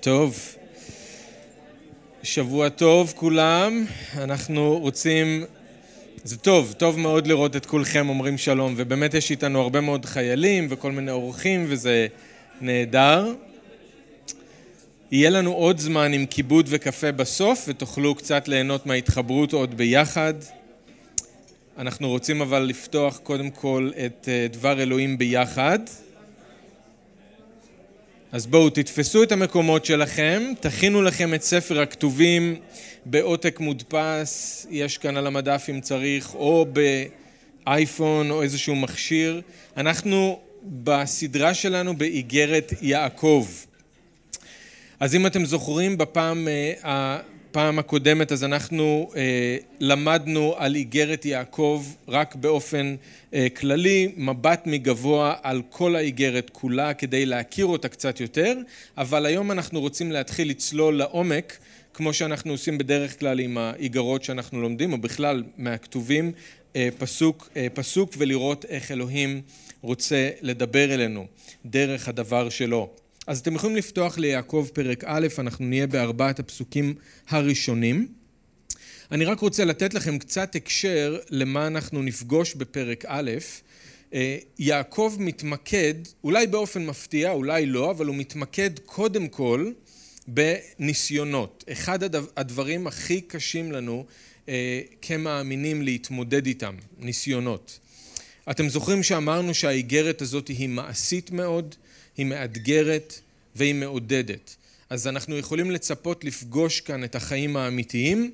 טוב, שבוע טוב כולם, אנחנו רוצים, זה טוב, טוב מאוד לראות את כולכם אומרים שלום, ובאמת יש איתנו הרבה מאוד חיילים וכל מיני אורחים וזה נהדר. יהיה לנו עוד זמן עם כיבוד וקפה בסוף ותוכלו קצת ליהנות מההתחברות עוד ביחד. אנחנו רוצים אבל לפתוח קודם כל את אה, דבר אלוהים ביחד. אז בואו תתפסו את המקומות שלכם, תכינו לכם את ספר הכתובים בעותק מודפס, יש כאן על המדף אם צריך, או באייפון או איזשהו מכשיר. אנחנו בסדרה שלנו באיגרת יעקב. אז אם אתם זוכרים בפעם הפעם הקודמת אז אנחנו אה, למדנו על איגרת יעקב רק באופן אה, כללי, מבט מגבוה על כל האיגרת כולה כדי להכיר אותה קצת יותר, אבל היום אנחנו רוצים להתחיל לצלול לעומק כמו שאנחנו עושים בדרך כלל עם האיגרות שאנחנו לומדים או בכלל מהכתובים אה, פסוק אה, פסוק ולראות איך אלוהים רוצה לדבר אלינו דרך הדבר שלו. אז אתם יכולים לפתוח ליעקב פרק א', אנחנו נהיה בארבעת הפסוקים הראשונים. אני רק רוצה לתת לכם קצת הקשר למה אנחנו נפגוש בפרק א'. אה, יעקב מתמקד, אולי באופן מפתיע, אולי לא, אבל הוא מתמקד קודם כל בניסיונות. אחד הדברים הכי קשים לנו אה, כמאמינים להתמודד איתם, ניסיונות. אתם זוכרים שאמרנו שהאיגרת הזאת היא מעשית מאוד, היא מאתגרת והיא מעודדת. אז אנחנו יכולים לצפות לפגוש כאן את החיים האמיתיים.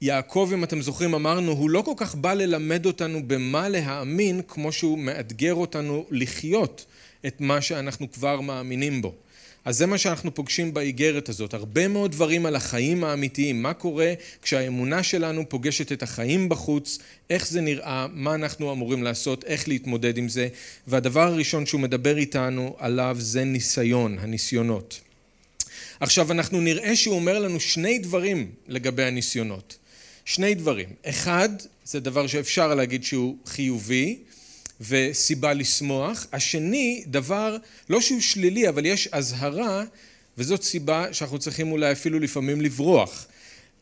יעקב, אם אתם זוכרים, אמרנו, הוא לא כל כך בא ללמד אותנו במה להאמין, כמו שהוא מאתגר אותנו לחיות את מה שאנחנו כבר מאמינים בו. אז זה מה שאנחנו פוגשים באיגרת הזאת, הרבה מאוד דברים על החיים האמיתיים, מה קורה כשהאמונה שלנו פוגשת את החיים בחוץ, איך זה נראה, מה אנחנו אמורים לעשות, איך להתמודד עם זה, והדבר הראשון שהוא מדבר איתנו עליו זה ניסיון, הניסיונות. עכשיו אנחנו נראה שהוא אומר לנו שני דברים לגבי הניסיונות, שני דברים, אחד זה דבר שאפשר להגיד שהוא חיובי וסיבה לשמוח. השני, דבר, לא שהוא שלילי, אבל יש אזהרה, וזאת סיבה שאנחנו צריכים אולי אפילו לפעמים לברוח.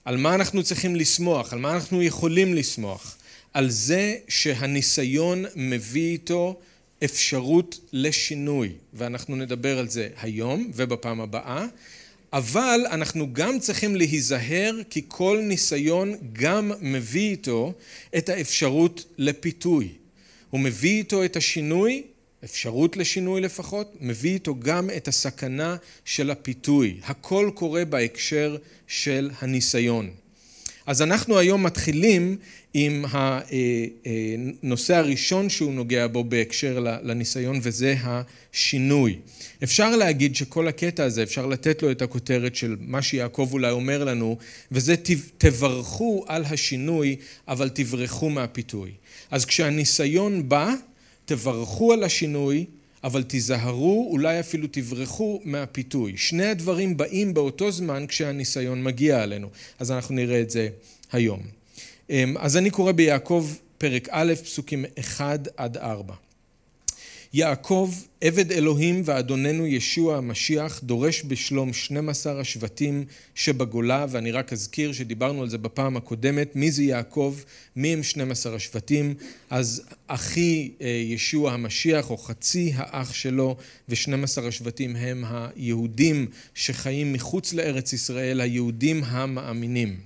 על מה אנחנו צריכים לשמוח? על מה אנחנו יכולים לשמוח? על זה שהניסיון מביא איתו אפשרות לשינוי, ואנחנו נדבר על זה היום ובפעם הבאה. אבל אנחנו גם צריכים להיזהר כי כל ניסיון גם מביא איתו את האפשרות לפיתוי. הוא מביא איתו את השינוי, אפשרות לשינוי לפחות, מביא איתו גם את הסכנה של הפיתוי. הכל קורה בהקשר של הניסיון. אז אנחנו היום מתחילים עם הנושא הראשון שהוא נוגע בו בהקשר לניסיון וזה השינוי. אפשר להגיד שכל הקטע הזה אפשר לתת לו את הכותרת של מה שיעקב אולי אומר לנו וזה תברכו על השינוי אבל תברחו מהפיתוי. אז כשהניסיון בא תברכו על השינוי אבל תיזהרו אולי אפילו תברחו מהפיתוי. שני הדברים באים באותו זמן כשהניסיון מגיע עלינו אז אנחנו נראה את זה היום. אמ, אז אני קורא ביעקב פרק א', פסוקים 1 עד 4. יעקב, עבד אלוהים ואדוננו ישוע המשיח, דורש בשלום 12 השבטים שבגולה, ואני רק אזכיר שדיברנו על זה בפעם הקודמת, מי זה יעקב, מי הם 12 השבטים, אז אחי אה, ישוע המשיח, או חצי האח שלו, ו-12 השבטים הם היהודים שחיים מחוץ לארץ ישראל, היהודים המאמינים.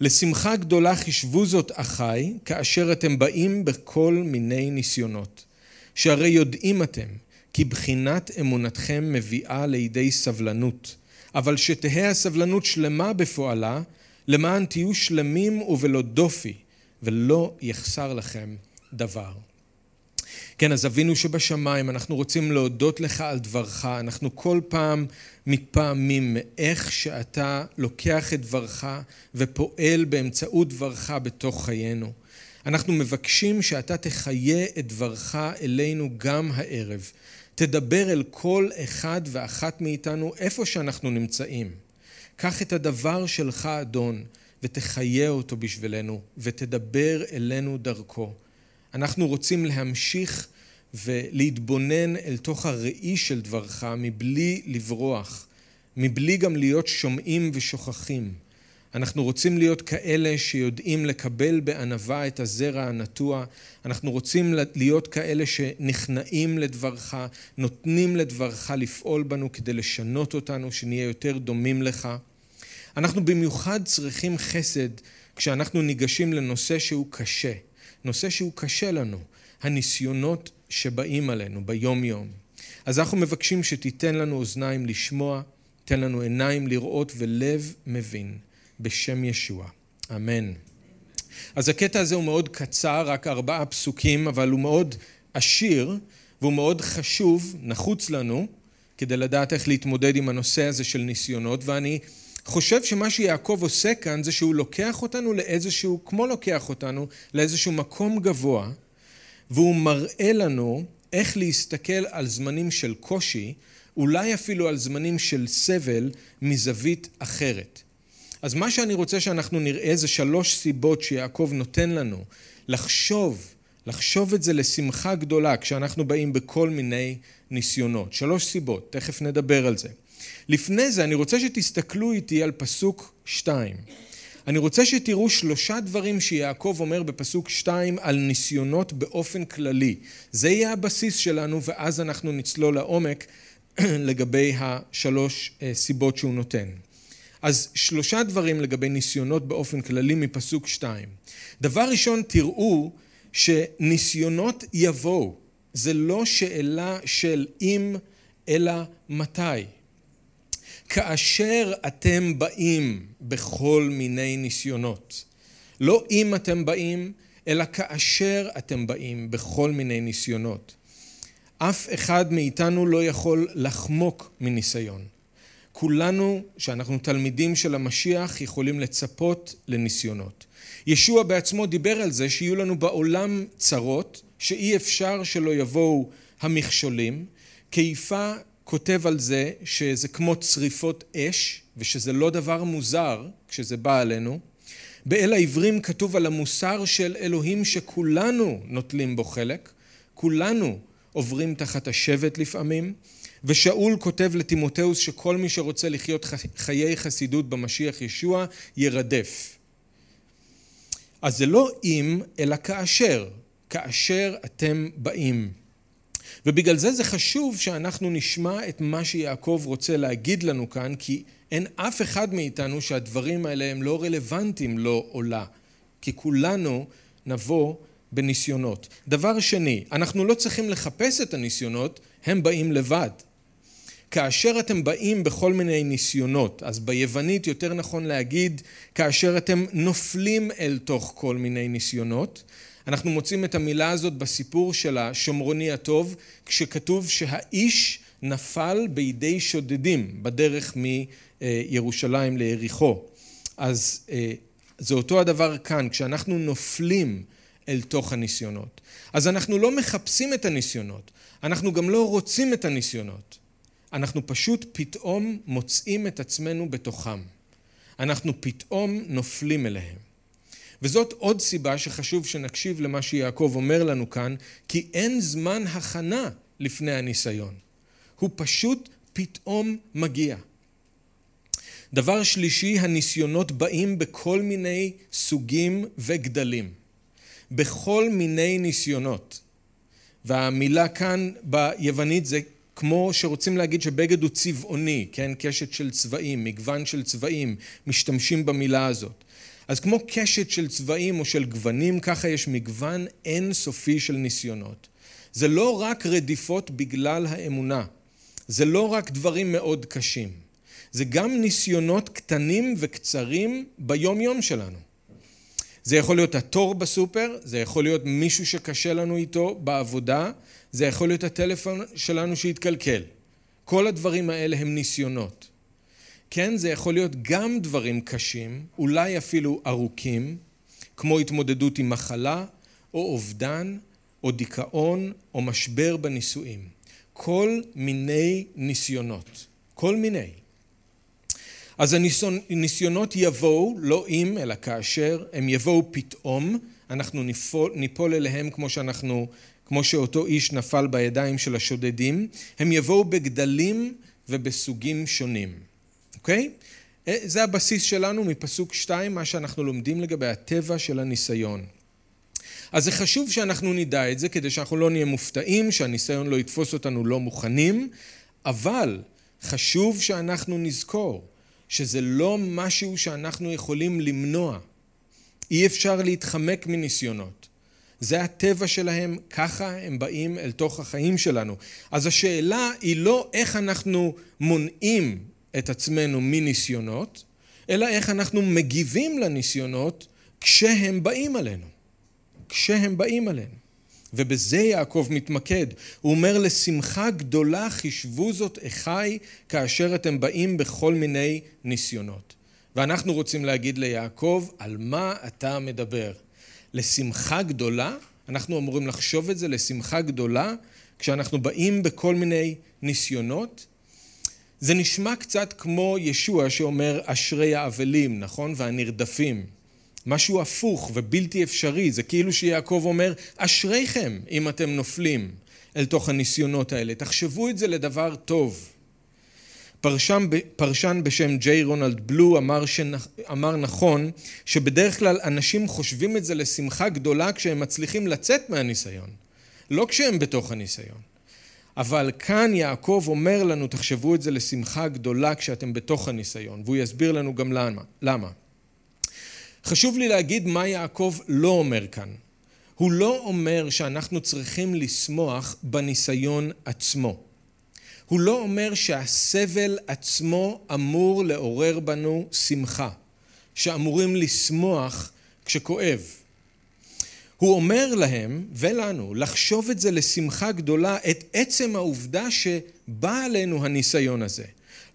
לשמחה גדולה חישבו זאת אחי, כאשר אתם באים בכל מיני ניסיונות. שהרי יודעים אתם, כי בחינת אמונתכם מביאה לידי סבלנות. אבל שתהא הסבלנות שלמה בפועלה, למען תהיו שלמים ובלא דופי, ולא יחסר לכם דבר. כן, אז אבינו שבשמיים, אנחנו רוצים להודות לך על דברך, אנחנו כל פעם מתפעמים מאיך שאתה לוקח את דברך ופועל באמצעות דברך בתוך חיינו. אנחנו מבקשים שאתה תחיה את דברך אלינו גם הערב. תדבר אל כל אחד ואחת מאיתנו איפה שאנחנו נמצאים. קח את הדבר שלך, אדון, ותחיה אותו בשבילנו, ותדבר אלינו דרכו. אנחנו רוצים להמשיך ולהתבונן אל תוך הראי של דברך מבלי לברוח, מבלי גם להיות שומעים ושוכחים. אנחנו רוצים להיות כאלה שיודעים לקבל בענווה את הזרע הנטוע. אנחנו רוצים להיות כאלה שנכנעים לדברך, נותנים לדברך לפעול בנו כדי לשנות אותנו, שנהיה יותר דומים לך. אנחנו במיוחד צריכים חסד כשאנחנו ניגשים לנושא שהוא קשה, נושא שהוא קשה לנו, הניסיונות שבאים עלינו ביום יום. אז אנחנו מבקשים שתיתן לנו אוזניים לשמוע, תן לנו עיניים לראות ולב מבין. בשם ישוע. אמן. אז הקטע הזה הוא מאוד קצר, רק ארבעה פסוקים, אבל הוא מאוד עשיר והוא מאוד חשוב, נחוץ לנו, כדי לדעת איך להתמודד עם הנושא הזה של ניסיונות, ואני חושב שמה שיעקב עושה כאן זה שהוא לוקח אותנו לאיזשהו, כמו לוקח אותנו, לאיזשהו מקום גבוה, והוא מראה לנו איך להסתכל על זמנים של קושי, אולי אפילו על זמנים של סבל, מזווית אחרת. אז מה שאני רוצה שאנחנו נראה זה שלוש סיבות שיעקב נותן לנו לחשוב, לחשוב את זה לשמחה גדולה כשאנחנו באים בכל מיני ניסיונות. שלוש סיבות, תכף נדבר על זה. לפני זה אני רוצה שתסתכלו איתי על פסוק שתיים. אני רוצה שתראו שלושה דברים שיעקב אומר בפסוק שתיים על ניסיונות באופן כללי. זה יהיה הבסיס שלנו ואז אנחנו נצלול לעומק לגבי השלוש אה, סיבות שהוא נותן. אז שלושה דברים לגבי ניסיונות באופן כללי מפסוק שתיים. דבר ראשון, תראו שניסיונות יבואו. זה לא שאלה של אם, אלא מתי. כאשר אתם באים בכל מיני ניסיונות. לא אם אתם באים, אלא כאשר אתם באים בכל מיני ניסיונות. אף אחד מאיתנו לא יכול לחמוק מניסיון. כולנו, שאנחנו תלמידים של המשיח, יכולים לצפות לניסיונות. ישוע בעצמו דיבר על זה שיהיו לנו בעולם צרות, שאי אפשר שלא יבואו המכשולים. קיפה כותב על זה שזה כמו צריפות אש, ושזה לא דבר מוזר כשזה בא עלינו. באל העברים כתוב על המוסר של אלוהים שכולנו נוטלים בו חלק, כולנו עוברים תחת השבט לפעמים. ושאול כותב לטימותאוס שכל מי שרוצה לחיות חיי חסידות במשיח ישוע ירדף. אז זה לא אם, אלא כאשר, כאשר אתם באים. ובגלל זה זה חשוב שאנחנו נשמע את מה שיעקב רוצה להגיד לנו כאן, כי אין אף אחד מאיתנו שהדברים האלה הם לא רלוונטיים לו או לה, כי כולנו נבוא בניסיונות. דבר שני, אנחנו לא צריכים לחפש את הניסיונות, הם באים לבד. כאשר אתם באים בכל מיני ניסיונות, אז ביוונית יותר נכון להגיד כאשר אתם נופלים אל תוך כל מיני ניסיונות. אנחנו מוצאים את המילה הזאת בסיפור של השומרוני הטוב, כשכתוב שהאיש נפל בידי שודדים בדרך מירושלים ליריחו. אז אה, זה אותו הדבר כאן, כשאנחנו נופלים אל תוך הניסיונות. אז אנחנו לא מחפשים את הניסיונות, אנחנו גם לא רוצים את הניסיונות. אנחנו פשוט פתאום מוצאים את עצמנו בתוכם. אנחנו פתאום נופלים אליהם. וזאת עוד סיבה שחשוב שנקשיב למה שיעקב אומר לנו כאן, כי אין זמן הכנה לפני הניסיון. הוא פשוט פתאום מגיע. דבר שלישי, הניסיונות באים בכל מיני סוגים וגדלים. בכל מיני ניסיונות. והמילה כאן ביוונית זה כמו שרוצים להגיד שבגד הוא צבעוני, כן? קשת של צבעים, מגוון של צבעים, משתמשים במילה הזאת. אז כמו קשת של צבעים או של גוונים, ככה יש מגוון אינסופי של ניסיונות. זה לא רק רדיפות בגלל האמונה, זה לא רק דברים מאוד קשים, זה גם ניסיונות קטנים וקצרים ביום יום שלנו. זה יכול להיות התור בסופר, זה יכול להיות מישהו שקשה לנו איתו בעבודה, זה יכול להיות הטלפון שלנו שהתקלקל. כל הדברים האלה הם ניסיונות. כן, זה יכול להיות גם דברים קשים, אולי אפילו ארוכים, כמו התמודדות עם מחלה, או אובדן, או דיכאון, או משבר בנישואים. כל מיני ניסיונות. כל מיני. אז הניסיונות יבואו, לא אם, אלא כאשר, הם יבואו פתאום, אנחנו ניפול, ניפול אליהם כמו שאנחנו כמו שאותו איש נפל בידיים של השודדים, הם יבואו בגדלים ובסוגים שונים. אוקיי? אה, זה הבסיס שלנו מפסוק 2, מה שאנחנו לומדים לגבי הטבע של הניסיון. אז זה חשוב שאנחנו נדע את זה כדי שאנחנו לא נהיה מופתעים, שהניסיון לא יתפוס אותנו לא מוכנים, אבל חשוב שאנחנו נזכור שזה לא משהו שאנחנו יכולים למנוע. אי אפשר להתחמק מניסיונות. זה הטבע שלהם, ככה הם באים אל תוך החיים שלנו. אז השאלה היא לא איך אנחנו מונעים את עצמנו מניסיונות, אלא איך אנחנו מגיבים לניסיונות כשהם באים עלינו. כשהם באים עלינו. ובזה יעקב מתמקד. הוא אומר לשמחה גדולה חישבו זאת אחי כאשר אתם באים בכל מיני ניסיונות. ואנחנו רוצים להגיד ליעקב על מה אתה מדבר. לשמחה גדולה, אנחנו אמורים לחשוב את זה לשמחה גדולה כשאנחנו באים בכל מיני ניסיונות. זה נשמע קצת כמו ישוע שאומר אשרי האבלים, נכון? והנרדפים. משהו הפוך ובלתי אפשרי, זה כאילו שיעקב אומר אשריכם אם אתם נופלים אל תוך הניסיונות האלה, תחשבו את זה לדבר טוב. פרשן, פרשן בשם ג'יי רונלד בלו אמר, שנ, אמר נכון שבדרך כלל אנשים חושבים את זה לשמחה גדולה כשהם מצליחים לצאת מהניסיון, לא כשהם בתוך הניסיון. אבל כאן יעקב אומר לנו תחשבו את זה לשמחה גדולה כשאתם בתוך הניסיון והוא יסביר לנו גם למה. למה. חשוב לי להגיד מה יעקב לא אומר כאן. הוא לא אומר שאנחנו צריכים לשמוח בניסיון עצמו. הוא לא אומר שהסבל עצמו אמור לעורר בנו שמחה, שאמורים לשמוח כשכואב. הוא אומר להם ולנו לחשוב את זה לשמחה גדולה, את עצם העובדה שבא עלינו הניסיון הזה.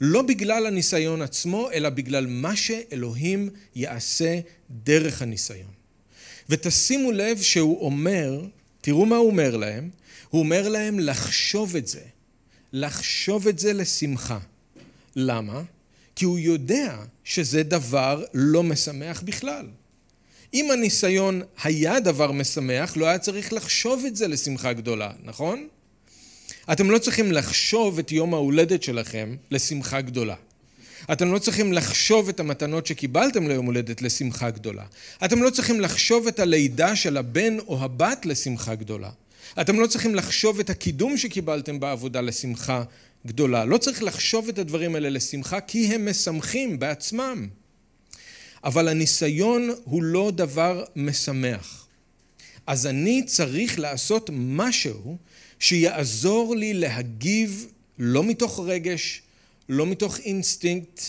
לא בגלל הניסיון עצמו, אלא בגלל מה שאלוהים יעשה דרך הניסיון. ותשימו לב שהוא אומר, תראו מה הוא אומר להם, הוא אומר להם לחשוב את זה, לחשוב את זה לשמחה. למה? כי הוא יודע שזה דבר לא משמח בכלל. אם הניסיון היה דבר משמח, לא היה צריך לחשוב את זה לשמחה גדולה, נכון? אתם לא צריכים לחשוב את יום ההולדת שלכם לשמחה גדולה. אתם לא צריכים לחשוב את המתנות שקיבלתם ליום הולדת לשמחה גדולה. אתם לא צריכים לחשוב את הלידה של הבן או הבת לשמחה גדולה. אתם לא צריכים לחשוב את הקידום שקיבלתם בעבודה לשמחה גדולה. לא צריך לחשוב את הדברים האלה לשמחה כי הם משמחים בעצמם. אבל הניסיון הוא לא דבר משמח. אז אני צריך לעשות משהו שיעזור לי להגיב לא מתוך רגש, לא מתוך אינסטינקט,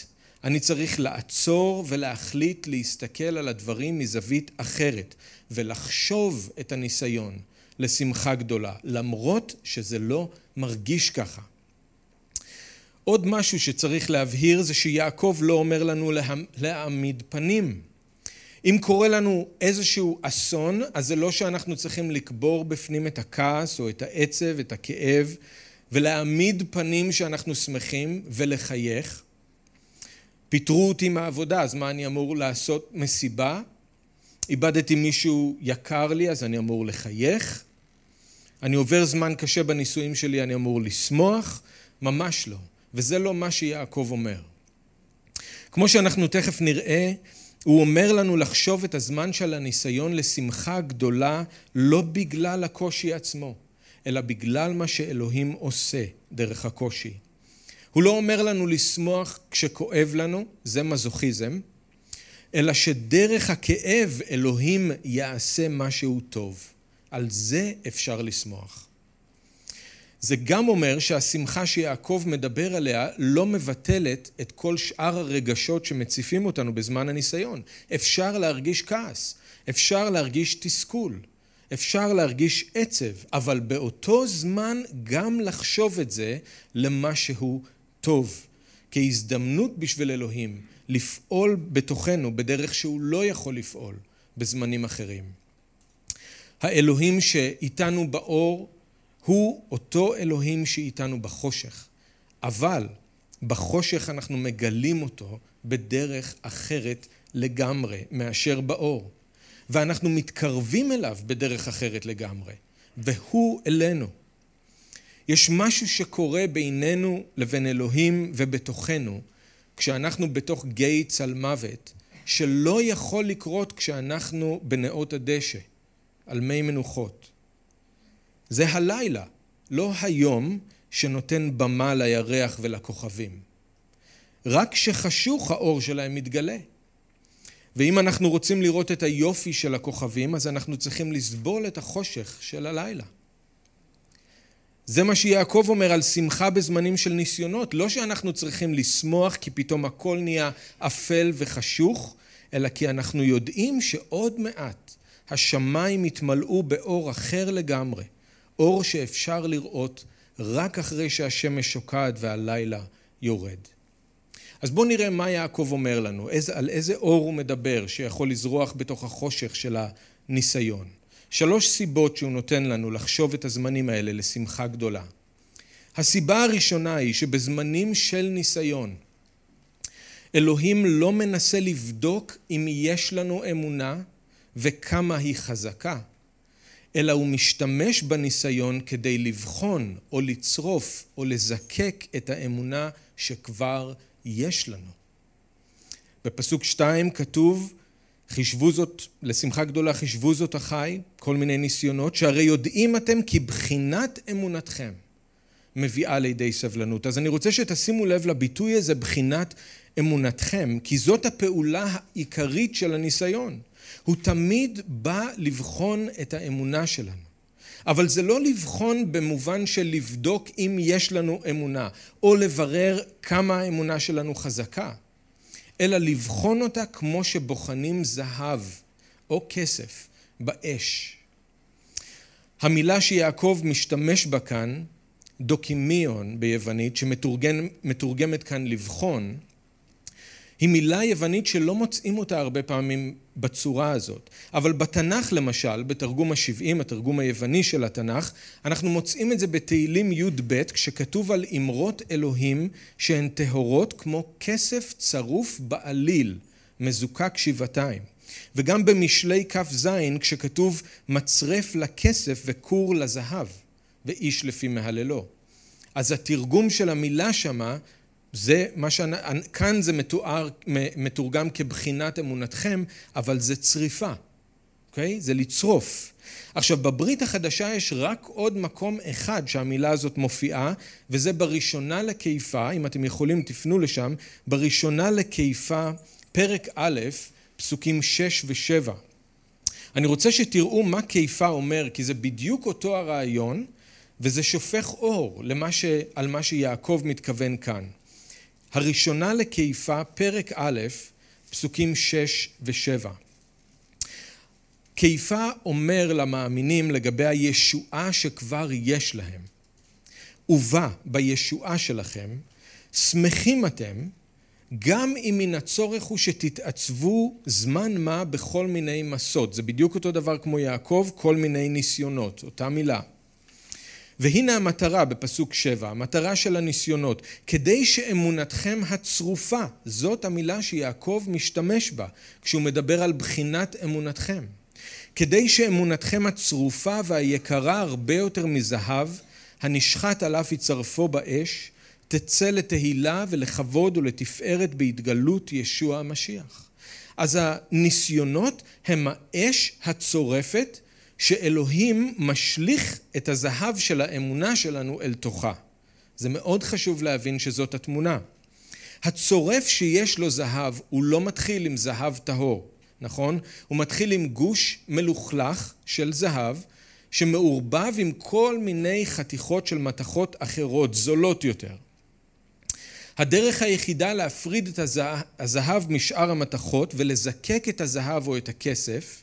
אני צריך לעצור ולהחליט להסתכל על הדברים מזווית אחרת ולחשוב את הניסיון לשמחה גדולה, למרות שזה לא מרגיש ככה. עוד משהו שצריך להבהיר זה שיעקב לא אומר לנו להעמיד פנים. אם קורה לנו איזשהו אסון, אז זה לא שאנחנו צריכים לקבור בפנים את הכעס או את העצב, את הכאב, ולהעמיד פנים שאנחנו שמחים ולחייך. פיטרו אותי מהעבודה, אז מה אני אמור לעשות? מסיבה? איבדתי מישהו יקר לי, אז אני אמור לחייך? אני עובר זמן קשה בנישואים שלי, אני אמור לשמוח? ממש לא. וזה לא מה שיעקב אומר. כמו שאנחנו תכף נראה, הוא אומר לנו לחשוב את הזמן של הניסיון לשמחה גדולה לא בגלל הקושי עצמו, אלא בגלל מה שאלוהים עושה דרך הקושי. הוא לא אומר לנו לשמוח כשכואב לנו, זה מזוכיזם, אלא שדרך הכאב אלוהים יעשה משהו טוב. על זה אפשר לשמוח. זה גם אומר שהשמחה שיעקב מדבר עליה לא מבטלת את כל שאר הרגשות שמציפים אותנו בזמן הניסיון. אפשר להרגיש כעס, אפשר להרגיש תסכול, אפשר להרגיש עצב, אבל באותו זמן גם לחשוב את זה למשהו טוב, כהזדמנות בשביל אלוהים לפעול בתוכנו בדרך שהוא לא יכול לפעול בזמנים אחרים. האלוהים שאיתנו באור הוא אותו אלוהים שאיתנו בחושך, אבל בחושך אנחנו מגלים אותו בדרך אחרת לגמרי מאשר באור, ואנחנו מתקרבים אליו בדרך אחרת לגמרי, והוא אלינו. יש משהו שקורה בינינו לבין אלוהים ובתוכנו כשאנחנו בתוך גיא צל מוות, שלא יכול לקרות כשאנחנו בנאות הדשא, על מי מנוחות. זה הלילה, לא היום שנותן במה לירח ולכוכבים. רק כשחשוך האור שלהם מתגלה. ואם אנחנו רוצים לראות את היופי של הכוכבים, אז אנחנו צריכים לסבול את החושך של הלילה. זה מה שיעקב אומר על שמחה בזמנים של ניסיונות. לא שאנחנו צריכים לשמוח כי פתאום הכל נהיה אפל וחשוך, אלא כי אנחנו יודעים שעוד מעט השמיים יתמלאו באור אחר לגמרי, אור שאפשר לראות רק אחרי שהשמש שוקעת והלילה יורד. אז בואו נראה מה יעקב אומר לנו, איזה, על איזה אור הוא מדבר שיכול לזרוח בתוך החושך של הניסיון. שלוש סיבות שהוא נותן לנו לחשוב את הזמנים האלה לשמחה גדולה. הסיבה הראשונה היא שבזמנים של ניסיון, אלוהים לא מנסה לבדוק אם יש לנו אמונה וכמה היא חזקה, אלא הוא משתמש בניסיון כדי לבחון או לצרוף או לזקק את האמונה שכבר יש לנו. בפסוק שתיים כתוב חישבו זאת, לשמחה גדולה חישבו זאת החי, כל מיני ניסיונות, שהרי יודעים אתם כי בחינת אמונתכם מביאה לידי סבלנות. אז אני רוצה שתשימו לב לביטוי הזה, בחינת אמונתכם, כי זאת הפעולה העיקרית של הניסיון. הוא תמיד בא לבחון את האמונה שלנו. אבל זה לא לבחון במובן של לבדוק אם יש לנו אמונה, או לברר כמה האמונה שלנו חזקה. אלא לבחון אותה כמו שבוחנים זהב או כסף באש. המילה שיעקב משתמש בה כאן, דוקימיון ביוונית, שמתורגמת כאן לבחון, היא מילה יוונית שלא מוצאים אותה הרבה פעמים בצורה הזאת. אבל בתנ"ך למשל, בתרגום השבעים, התרגום היווני של התנ"ך, אנחנו מוצאים את זה בתהילים י"ב, כשכתוב על אמרות אלוהים שהן טהורות כמו כסף צרוף בעליל, מזוקק שבעתיים. וגם במשלי כ"ז, כשכתוב מצרף לכסף וכור לזהב, ואיש לפי מהללו. אז התרגום של המילה שמה זה מה ש... כאן זה מתואר, מתורגם כבחינת אמונתכם, אבל זה צריפה, אוקיי? זה לצרוף. עכשיו, בברית החדשה יש רק עוד מקום אחד שהמילה הזאת מופיעה, וזה בראשונה לקיפה, אם אתם יכולים תפנו לשם, בראשונה לקיפה, פרק א', פסוקים 6 ו-7. אני רוצה שתראו מה קיפה אומר, כי זה בדיוק אותו הרעיון, וזה שופך אור למה ש... על מה שיעקב מתכוון כאן. הראשונה לקיפה, פרק א', פסוקים שש ושבע. קיפה אומר למאמינים לגבי הישועה שכבר יש להם. ובה, בישועה שלכם, שמחים אתם, גם אם מן הצורך הוא שתתעצבו זמן מה בכל מיני מסות. זה בדיוק אותו דבר כמו יעקב, כל מיני ניסיונות, אותה מילה. והנה המטרה בפסוק שבע, המטרה של הניסיונות, כדי שאמונתכם הצרופה, זאת המילה שיעקב משתמש בה כשהוא מדבר על בחינת אמונתכם. כדי שאמונתכם הצרופה והיקרה הרבה יותר מזהב, הנשחט על אף יצרפו באש, תצא לתהילה ולכבוד ולתפארת בהתגלות ישוע המשיח. אז הניסיונות הם האש הצורפת שאלוהים משליך את הזהב של האמונה שלנו אל תוכה. זה מאוד חשוב להבין שזאת התמונה. הצורף שיש לו זהב הוא לא מתחיל עם זהב טהור, נכון? הוא מתחיל עם גוש מלוכלך של זהב שמעורבב עם כל מיני חתיכות של מתכות אחרות, זולות יותר. הדרך היחידה להפריד את הזהב משאר המתכות ולזקק את הזהב או את הכסף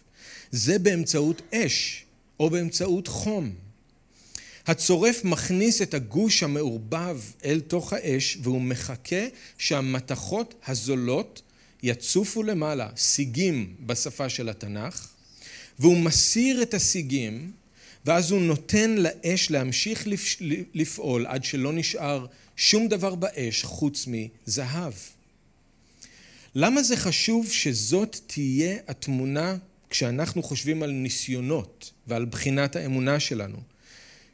זה באמצעות אש או באמצעות חום. הצורף מכניס את הגוש המעורבב אל תוך האש והוא מחכה שהמתכות הזולות יצופו למעלה, סיגים בשפה של התנ"ך, והוא מסיר את הסיגים ואז הוא נותן לאש להמשיך לפעול עד שלא נשאר שום דבר באש חוץ מזהב. למה זה חשוב שזאת תהיה התמונה כשאנחנו חושבים על ניסיונות ועל בחינת האמונה שלנו.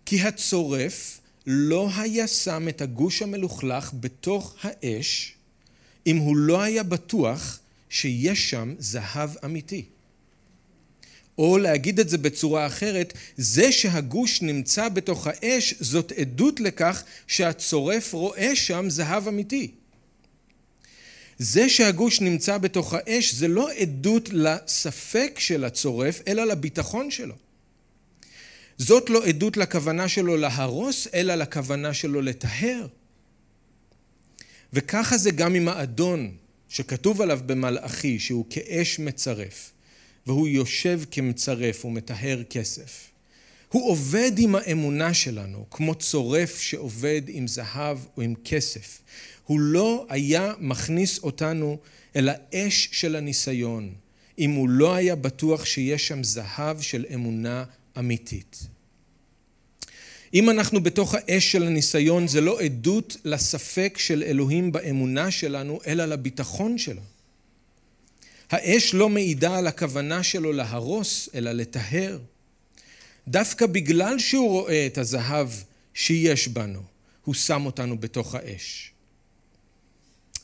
כי הצורף לא היה שם את הגוש המלוכלך בתוך האש אם הוא לא היה בטוח שיש שם זהב אמיתי. או להגיד את זה בצורה אחרת, זה שהגוש נמצא בתוך האש זאת עדות לכך שהצורף רואה שם זהב אמיתי. זה שהגוש נמצא בתוך האש זה לא עדות לספק של הצורף, אלא לביטחון שלו. זאת לא עדות לכוונה שלו להרוס, אלא לכוונה שלו לטהר. וככה זה גם עם האדון, שכתוב עליו במלאכי, שהוא כאש מצרף, והוא יושב כמצרף ומטהר כסף. הוא עובד עם האמונה שלנו, כמו צורף שעובד עם זהב או עם כסף. הוא לא היה מכניס אותנו אל האש של הניסיון, אם הוא לא היה בטוח שיש שם זהב של אמונה אמיתית. אם אנחנו בתוך האש של הניסיון, זה לא עדות לספק של אלוהים באמונה שלנו, אלא לביטחון שלו. האש לא מעידה על הכוונה שלו להרוס, אלא לטהר. דווקא בגלל שהוא רואה את הזהב שיש בנו, הוא שם אותנו בתוך האש.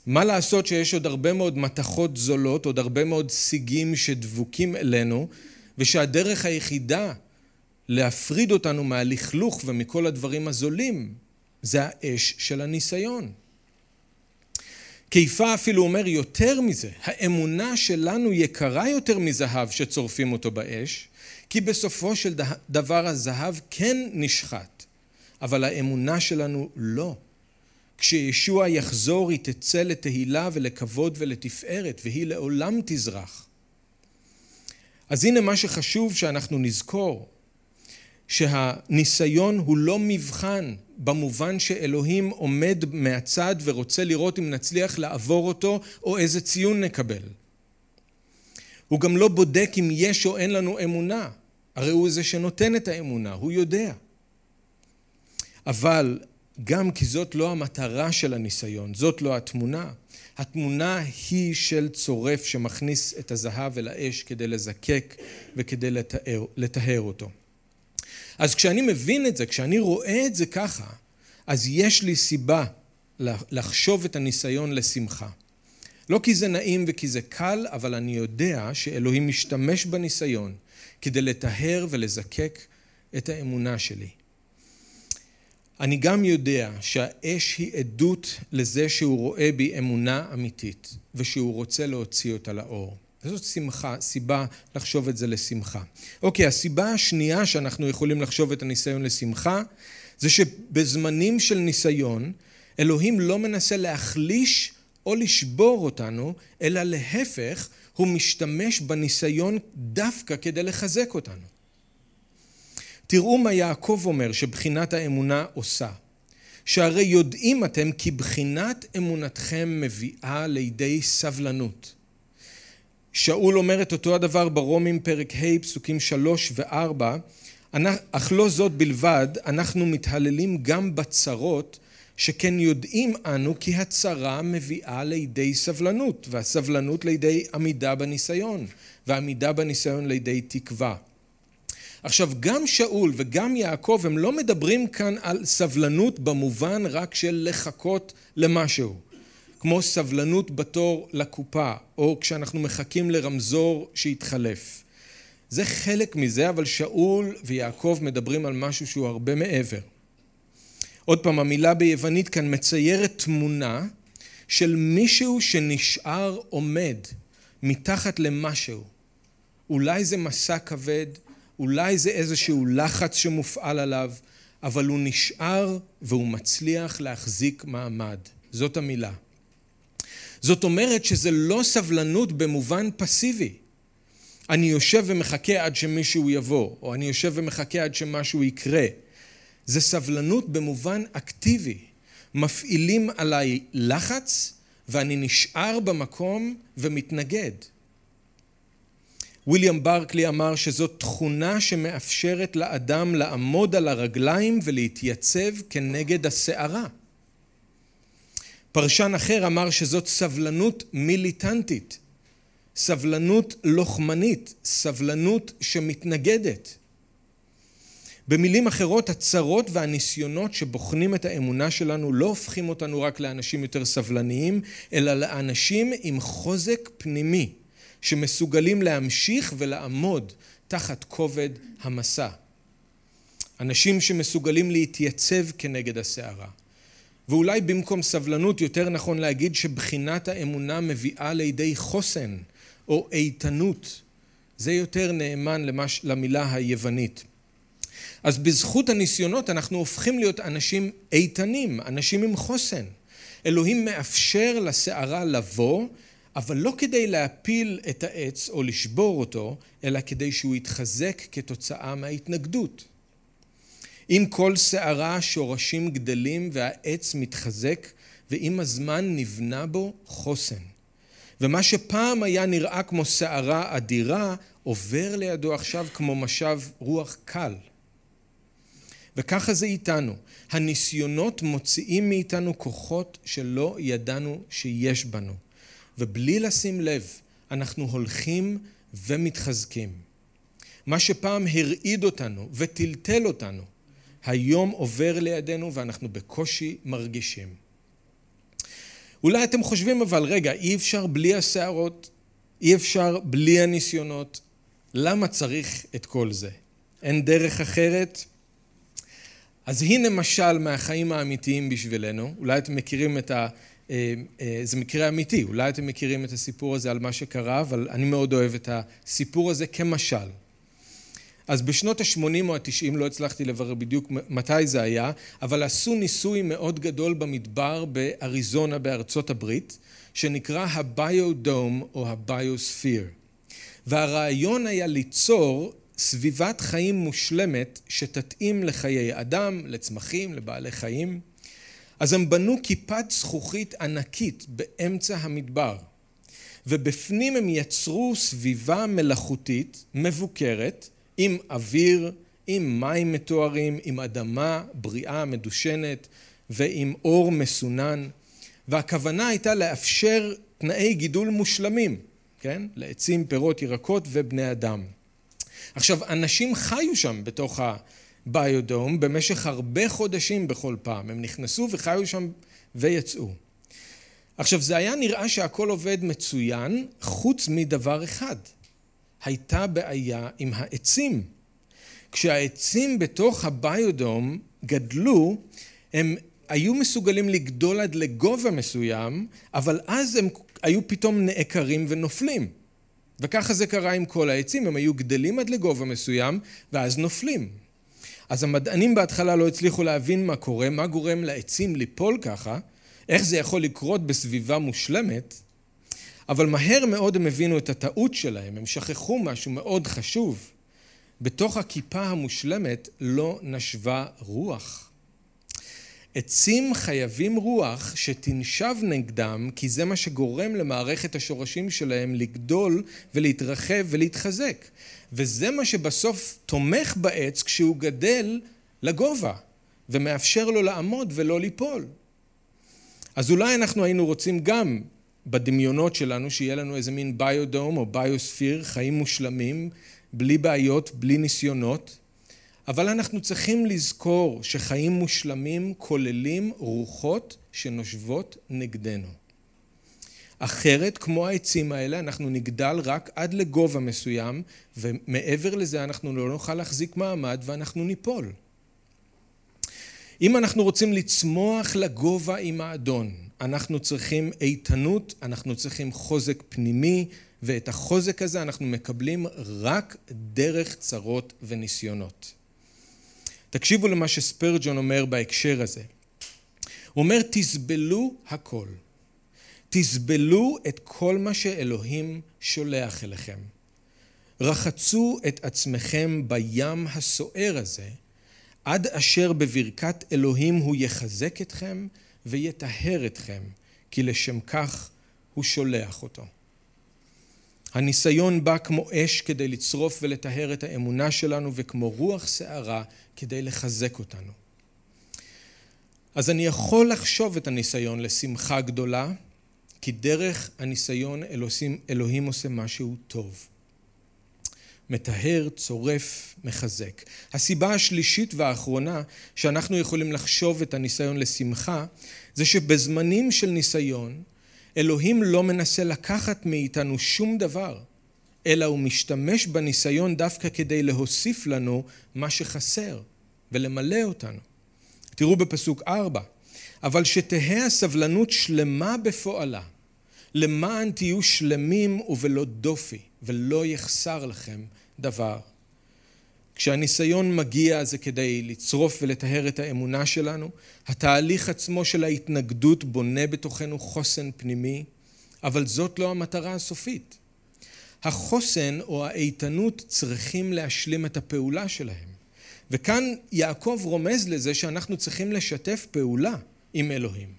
מה לעשות שיש עוד הרבה מאוד מתכות זולות, עוד הרבה מאוד סיגים שדבוקים אלינו, ושהדרך היחידה להפריד אותנו מהלכלוך ומכל הדברים הזולים, זה האש של הניסיון. קיפה אפילו אומר יותר מזה, האמונה שלנו יקרה יותר מזהב שצורפים אותו באש, כי בסופו של דבר הזהב כן נשחט, אבל האמונה שלנו לא. כשישוע יחזור היא תצא לתהילה ולכבוד ולתפארת, והיא לעולם תזרח. אז הנה מה שחשוב שאנחנו נזכור, שהניסיון הוא לא מבחן במובן שאלוהים עומד מהצד ורוצה לראות אם נצליח לעבור אותו או איזה ציון נקבל. הוא גם לא בודק אם יש או אין לנו אמונה, הרי הוא זה שנותן את האמונה, הוא יודע. אבל גם כי זאת לא המטרה של הניסיון, זאת לא התמונה. התמונה היא של צורף שמכניס את הזהב אל האש כדי לזקק וכדי לטהר, לטהר אותו. אז כשאני מבין את זה, כשאני רואה את זה ככה, אז יש לי סיבה לחשוב את הניסיון לשמחה. לא כי זה נעים וכי זה קל, אבל אני יודע שאלוהים משתמש בניסיון כדי לטהר ולזקק את האמונה שלי. אני גם יודע שהאש היא עדות לזה שהוא רואה בי אמונה אמיתית ושהוא רוצה להוציא אותה לאור. זאת שמחה, סיבה לחשוב את זה לשמחה. אוקיי, הסיבה השנייה שאנחנו יכולים לחשוב את הניסיון לשמחה, זה שבזמנים של ניסיון, אלוהים לא מנסה להחליש או לשבור אותנו, אלא להפך, הוא משתמש בניסיון דווקא כדי לחזק אותנו. תראו מה יעקב אומר שבחינת האמונה עושה. שהרי יודעים אתם כי בחינת אמונתכם מביאה לידי סבלנות. שאול אומר את אותו הדבר ברומים פרק ה' פסוקים שלוש וארבע אך לא זאת בלבד אנחנו מתהללים גם בצרות שכן יודעים אנו כי הצרה מביאה לידי סבלנות והסבלנות לידי עמידה בניסיון ועמידה בניסיון לידי תקווה. עכשיו גם שאול וגם יעקב הם לא מדברים כאן על סבלנות במובן רק של לחכות למשהו כמו סבלנות בתור לקופה, או כשאנחנו מחכים לרמזור שיתחלף. זה חלק מזה, אבל שאול ויעקב מדברים על משהו שהוא הרבה מעבר. עוד פעם, המילה ביוונית כאן מציירת תמונה של מישהו שנשאר עומד מתחת למשהו. אולי זה מסע כבד, אולי זה איזשהו לחץ שמופעל עליו, אבל הוא נשאר והוא מצליח להחזיק מעמד. זאת המילה. זאת אומרת שזה לא סבלנות במובן פסיבי. אני יושב ומחכה עד שמישהו יבוא, או אני יושב ומחכה עד שמשהו יקרה. זה סבלנות במובן אקטיבי. מפעילים עליי לחץ ואני נשאר במקום ומתנגד. ויליאם ברקלי אמר שזאת תכונה שמאפשרת לאדם לעמוד על הרגליים ולהתייצב כנגד הסערה. פרשן אחר אמר שזאת סבלנות מיליטנטית, סבלנות לוחמנית, סבלנות שמתנגדת. במילים אחרות, הצרות והניסיונות שבוחנים את האמונה שלנו לא הופכים אותנו רק לאנשים יותר סבלניים, אלא לאנשים עם חוזק פנימי, שמסוגלים להמשיך ולעמוד תחת כובד המסע. אנשים שמסוגלים להתייצב כנגד הסערה. ואולי במקום סבלנות יותר נכון להגיד שבחינת האמונה מביאה לידי חוסן או איתנות. זה יותר נאמן למש, למילה היוונית. אז בזכות הניסיונות אנחנו הופכים להיות אנשים איתנים, אנשים עם חוסן. אלוהים מאפשר לסערה לבוא, אבל לא כדי להפיל את העץ או לשבור אותו, אלא כדי שהוא יתחזק כתוצאה מההתנגדות. עם כל סערה שורשים גדלים והעץ מתחזק, ועם הזמן נבנה בו חוסן. ומה שפעם היה נראה כמו סערה אדירה, עובר לידו עכשיו כמו משב רוח קל. וככה זה איתנו. הניסיונות מוציאים מאיתנו כוחות שלא ידענו שיש בנו. ובלי לשים לב, אנחנו הולכים ומתחזקים. מה שפעם הרעיד אותנו וטלטל אותנו, היום עובר לידינו ואנחנו בקושי מרגישים. אולי אתם חושבים אבל, רגע, אי אפשר בלי הסערות, אי אפשר בלי הניסיונות, למה צריך את כל זה? אין דרך אחרת? אז הנה משל מהחיים האמיתיים בשבילנו, אולי אתם מכירים את ה... זה מקרה אמיתי, אולי אתם מכירים את הסיפור הזה על מה שקרה, אבל אני מאוד אוהב את הסיפור הזה כמשל. אז בשנות ה-80 או ה-90, לא הצלחתי לברר בדיוק מתי זה היה, אבל עשו ניסוי מאוד גדול במדבר באריזונה בארצות הברית, שנקרא הביודום או הביוספיר. והרעיון היה ליצור סביבת חיים מושלמת שתתאים לחיי אדם, לצמחים, לבעלי חיים. אז הם בנו כיפת זכוכית ענקית באמצע המדבר, ובפנים הם יצרו סביבה מלאכותית מבוקרת עם אוויר, עם מים מתוארים, עם אדמה בריאה מדושנת ועם אור מסונן, והכוונה הייתה לאפשר תנאי גידול מושלמים, כן? לעצים, פירות, ירקות ובני אדם. עכשיו, אנשים חיו שם בתוך הביודום במשך הרבה חודשים בכל פעם. הם נכנסו וחיו שם ויצאו. עכשיו, זה היה נראה שהכל עובד מצוין, חוץ מדבר אחד. הייתה בעיה עם העצים. כשהעצים בתוך הביודום גדלו, הם היו מסוגלים לגדול עד לגובה מסוים, אבל אז הם היו פתאום נעקרים ונופלים. וככה זה קרה עם כל העצים, הם היו גדלים עד לגובה מסוים, ואז נופלים. אז המדענים בהתחלה לא הצליחו להבין מה קורה, מה גורם לעצים ליפול ככה, איך זה יכול לקרות בסביבה מושלמת, אבל מהר מאוד הם הבינו את הטעות שלהם, הם שכחו משהו מאוד חשוב. בתוך הכיפה המושלמת לא נשבה רוח. עצים חייבים רוח שתנשב נגדם, כי זה מה שגורם למערכת השורשים שלהם לגדול ולהתרחב ולהתחזק. וזה מה שבסוף תומך בעץ כשהוא גדל לגובה, ומאפשר לו לעמוד ולא ליפול. אז אולי אנחנו היינו רוצים גם בדמיונות שלנו שיהיה לנו איזה מין ביודום או ביוספיר, חיים מושלמים, בלי בעיות, בלי ניסיונות, אבל אנחנו צריכים לזכור שחיים מושלמים כוללים רוחות שנושבות נגדנו. אחרת, כמו העצים האלה, אנחנו נגדל רק עד לגובה מסוים, ומעבר לזה אנחנו לא נוכל להחזיק מעמד ואנחנו ניפול. אם אנחנו רוצים לצמוח לגובה עם האדון, אנחנו צריכים איתנות, אנחנו צריכים חוזק פנימי, ואת החוזק הזה אנחנו מקבלים רק דרך צרות וניסיונות. תקשיבו למה שספרג'ון אומר בהקשר הזה. הוא אומר, תסבלו הכל. תסבלו את כל מה שאלוהים שולח אליכם. רחצו את עצמכם בים הסוער הזה, עד אשר בברכת אלוהים הוא יחזק אתכם ויטהר אתכם, כי לשם כך הוא שולח אותו. הניסיון בא כמו אש כדי לצרוף ולטהר את האמונה שלנו וכמו רוח שערה כדי לחזק אותנו. אז אני יכול לחשוב את הניסיון לשמחה גדולה, כי דרך הניסיון אלוהים, אלוהים עושה משהו טוב. מטהר, צורף, מחזק. הסיבה השלישית והאחרונה שאנחנו יכולים לחשוב את הניסיון לשמחה, זה שבזמנים של ניסיון, אלוהים לא מנסה לקחת מאיתנו שום דבר, אלא הוא משתמש בניסיון דווקא כדי להוסיף לנו מה שחסר ולמלא אותנו. תראו בפסוק ארבע, אבל שתהא הסבלנות שלמה בפועלה, למען תהיו שלמים ובלא דופי, ולא יחסר לכם דבר. כשהניסיון מגיע זה כדי לצרוף ולטהר את האמונה שלנו. התהליך עצמו של ההתנגדות בונה בתוכנו חוסן פנימי, אבל זאת לא המטרה הסופית. החוסן או האיתנות צריכים להשלים את הפעולה שלהם. וכאן יעקב רומז לזה שאנחנו צריכים לשתף פעולה עם אלוהים,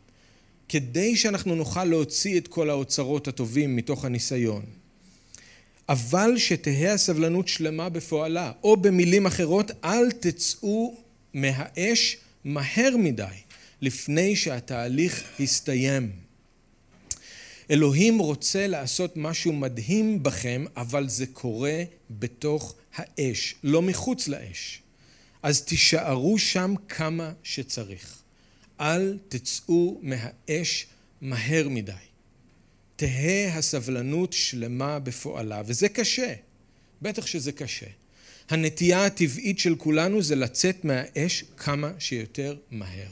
כדי שאנחנו נוכל להוציא את כל האוצרות הטובים מתוך הניסיון. אבל שתהא הסבלנות שלמה בפועלה, או במילים אחרות, אל תצאו מהאש מהר מדי, לפני שהתהליך יסתיים. אלוהים רוצה לעשות משהו מדהים בכם, אבל זה קורה בתוך האש, לא מחוץ לאש. אז תישארו שם כמה שצריך. אל תצאו מהאש מהר מדי. תהא הסבלנות שלמה בפועלה, וזה קשה, בטח שזה קשה. הנטייה הטבעית של כולנו זה לצאת מהאש כמה שיותר מהר.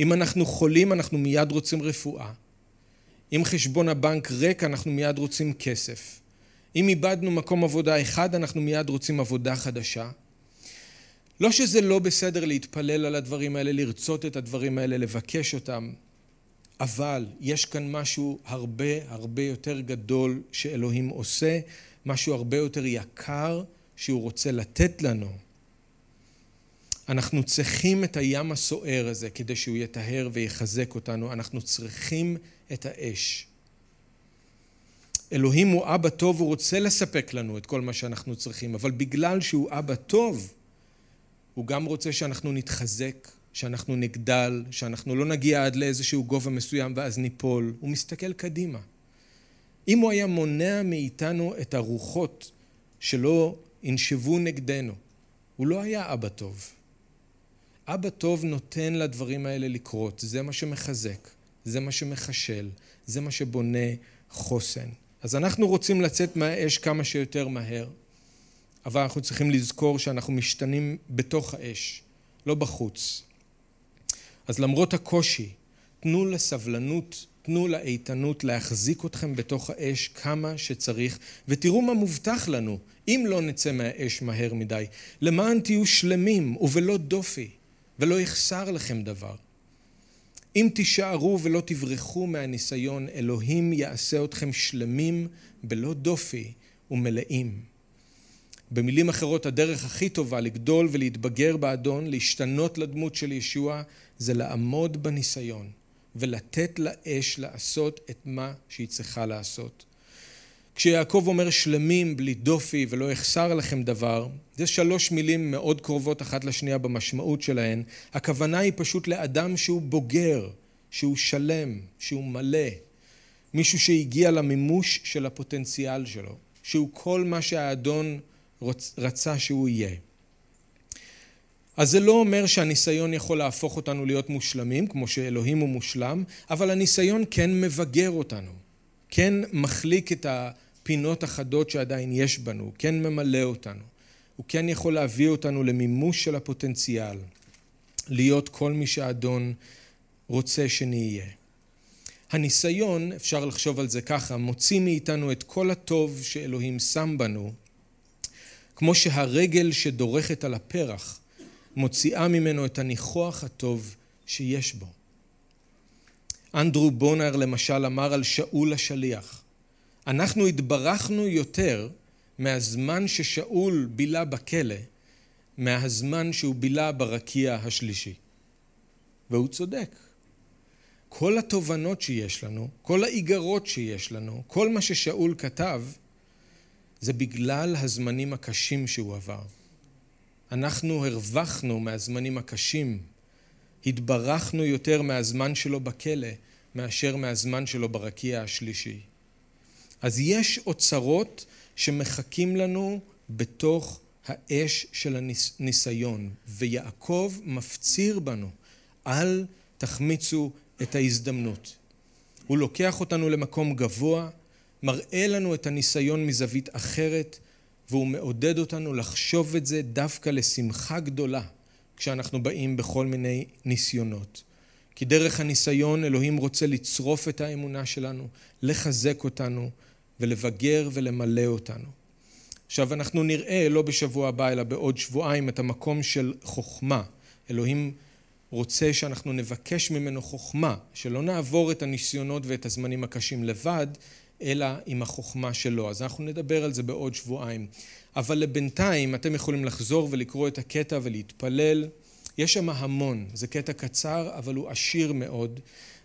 אם אנחנו חולים אנחנו מיד רוצים רפואה. אם חשבון הבנק ריק אנחנו מיד רוצים כסף. אם איבדנו מקום עבודה אחד אנחנו מיד רוצים עבודה חדשה. לא שזה לא בסדר להתפלל על הדברים האלה, לרצות את הדברים האלה, לבקש אותם, אבל יש כאן משהו הרבה הרבה יותר גדול שאלוהים עושה, משהו הרבה יותר יקר שהוא רוצה לתת לנו. אנחנו צריכים את הים הסוער הזה כדי שהוא יטהר ויחזק אותנו, אנחנו צריכים את האש. אלוהים הוא אבא טוב, הוא רוצה לספק לנו את כל מה שאנחנו צריכים, אבל בגלל שהוא אבא טוב, הוא גם רוצה שאנחנו נתחזק, שאנחנו נגדל, שאנחנו לא נגיע עד לאיזשהו גובה מסוים ואז ניפול. הוא מסתכל קדימה. אם הוא היה מונע מאיתנו את הרוחות שלא ינשבו נגדנו, הוא לא היה אבא טוב. אבא טוב נותן לדברים האלה לקרות, זה מה שמחזק, זה מה שמחשל, זה מה שבונה חוסן. אז אנחנו רוצים לצאת מהאש כמה שיותר מהר, אבל אנחנו צריכים לזכור שאנחנו משתנים בתוך האש, לא בחוץ. אז למרות הקושי, תנו לסבלנות, תנו לאיתנות להחזיק אתכם בתוך האש כמה שצריך, ותראו מה מובטח לנו, אם לא נצא מהאש מהר מדי, למען תהיו שלמים ובלא דופי, ולא יחסר לכם דבר. אם תישארו ולא תברחו מהניסיון, אלוהים יעשה אתכם שלמים בלא דופי ומלאים. במילים אחרות, הדרך הכי טובה לגדול ולהתבגר באדון, להשתנות לדמות של ישוע, זה לעמוד בניסיון ולתת לאש לעשות את מה שהיא צריכה לעשות. כשיעקב אומר שלמים בלי דופי ולא יחסר לכם דבר, זה שלוש מילים מאוד קרובות אחת לשנייה במשמעות שלהן. הכוונה היא פשוט לאדם שהוא בוגר, שהוא שלם, שהוא מלא, מישהו שהגיע למימוש של הפוטנציאל שלו, שהוא כל מה שהאדון רצה שהוא יהיה. אז זה לא אומר שהניסיון יכול להפוך אותנו להיות מושלמים, כמו שאלוהים הוא מושלם, אבל הניסיון כן מבגר אותנו, כן מחליק את הפינות החדות שעדיין יש בנו, כן ממלא אותנו. הוא כן יכול להביא אותנו למימוש של הפוטנציאל, להיות כל מי שהאדון רוצה שנהיה. הניסיון, אפשר לחשוב על זה ככה, מוציא מאיתנו את כל הטוב שאלוהים שם בנו, כמו שהרגל שדורכת על הפרח מוציאה ממנו את הניחוח הטוב שיש בו. אנדרו בונר למשל אמר על שאול השליח, אנחנו התברכנו יותר מהזמן ששאול בילה בכלא, מהזמן שהוא בילה ברקיע השלישי. והוא צודק. כל התובנות שיש לנו, כל האיגרות שיש לנו, כל מה ששאול כתב, זה בגלל הזמנים הקשים שהוא עבר. אנחנו הרווחנו מהזמנים הקשים, התברכנו יותר מהזמן שלו בכלא מאשר מהזמן שלו ברקיע השלישי. אז יש אוצרות שמחכים לנו בתוך האש של הניסיון, ויעקב מפציר בנו, אל תחמיצו את ההזדמנות. הוא לוקח אותנו למקום גבוה, מראה לנו את הניסיון מזווית אחרת, והוא מעודד אותנו לחשוב את זה דווקא לשמחה גדולה כשאנחנו באים בכל מיני ניסיונות. כי דרך הניסיון אלוהים רוצה לצרוף את האמונה שלנו, לחזק אותנו ולבגר ולמלא אותנו. עכשיו אנחנו נראה לא בשבוע הבא אלא בעוד שבועיים את המקום של חוכמה. אלוהים רוצה שאנחנו נבקש ממנו חוכמה, שלא נעבור את הניסיונות ואת הזמנים הקשים לבד, אלא עם החוכמה שלו. אז אנחנו נדבר על זה בעוד שבועיים. אבל לבינתיים אתם יכולים לחזור ולקרוא את הקטע ולהתפלל. יש שם המון, זה קטע קצר אבל הוא עשיר מאוד,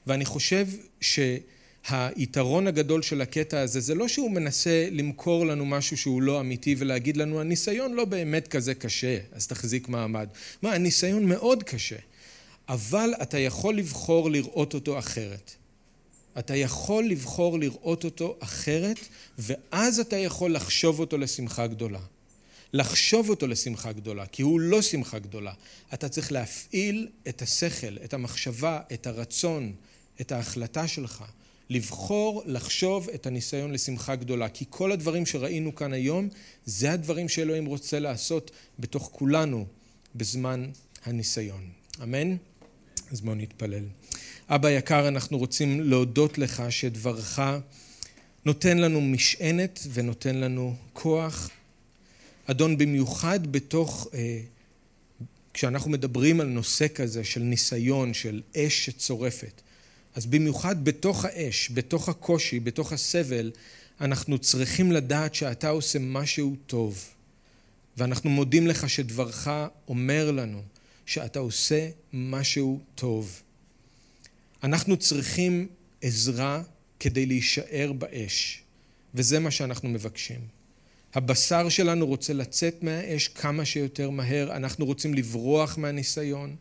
ואני חושב שהיתרון הגדול של הקטע הזה זה לא שהוא מנסה למכור לנו משהו שהוא לא אמיתי ולהגיד לנו הניסיון לא באמת כזה קשה, אז תחזיק מעמד. מה, הניסיון מאוד קשה, אבל אתה יכול לבחור לראות אותו אחרת. אתה יכול לבחור לראות אותו אחרת, ואז אתה יכול לחשוב אותו לשמחה גדולה. לחשוב אותו לשמחה גדולה, כי הוא לא שמחה גדולה. אתה צריך להפעיל את השכל, את המחשבה, את הרצון, את ההחלטה שלך, לבחור לחשוב את הניסיון לשמחה גדולה, כי כל הדברים שראינו כאן היום, זה הדברים שאלוהים רוצה לעשות בתוך כולנו בזמן הניסיון. אמן? אז בואו נתפלל. אבא יקר, אנחנו רוצים להודות לך שדברך נותן לנו משענת ונותן לנו כוח. אדון, במיוחד בתוך, אה, כשאנחנו מדברים על נושא כזה של ניסיון, של אש שצורפת, אז במיוחד בתוך האש, בתוך הקושי, בתוך הסבל, אנחנו צריכים לדעת שאתה עושה משהו טוב. ואנחנו מודים לך שדברך אומר לנו שאתה עושה משהו טוב. אנחנו צריכים עזרה כדי להישאר באש, וזה מה שאנחנו מבקשים. הבשר שלנו רוצה לצאת מהאש כמה שיותר מהר, אנחנו רוצים לברוח מהניסיון,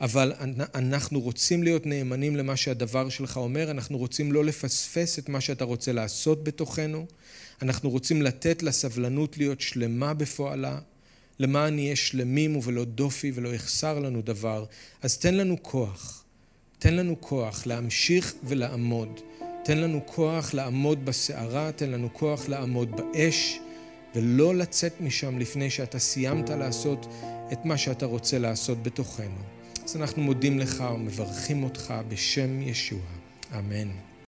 אבל אנחנו רוצים להיות נאמנים למה שהדבר שלך אומר, אנחנו רוצים לא לפספס את מה שאתה רוצה לעשות בתוכנו, אנחנו רוצים לתת לסבלנות להיות שלמה בפועלה, למען נהיה שלמים ובלא דופי ולא יחסר לנו דבר, אז תן לנו כוח. תן לנו כוח להמשיך ולעמוד. תן לנו כוח לעמוד בסערה, תן לנו כוח לעמוד באש, ולא לצאת משם לפני שאתה סיימת לעשות את מה שאתה רוצה לעשות בתוכנו. אז אנחנו מודים לך ומברכים אותך בשם ישוע. אמן.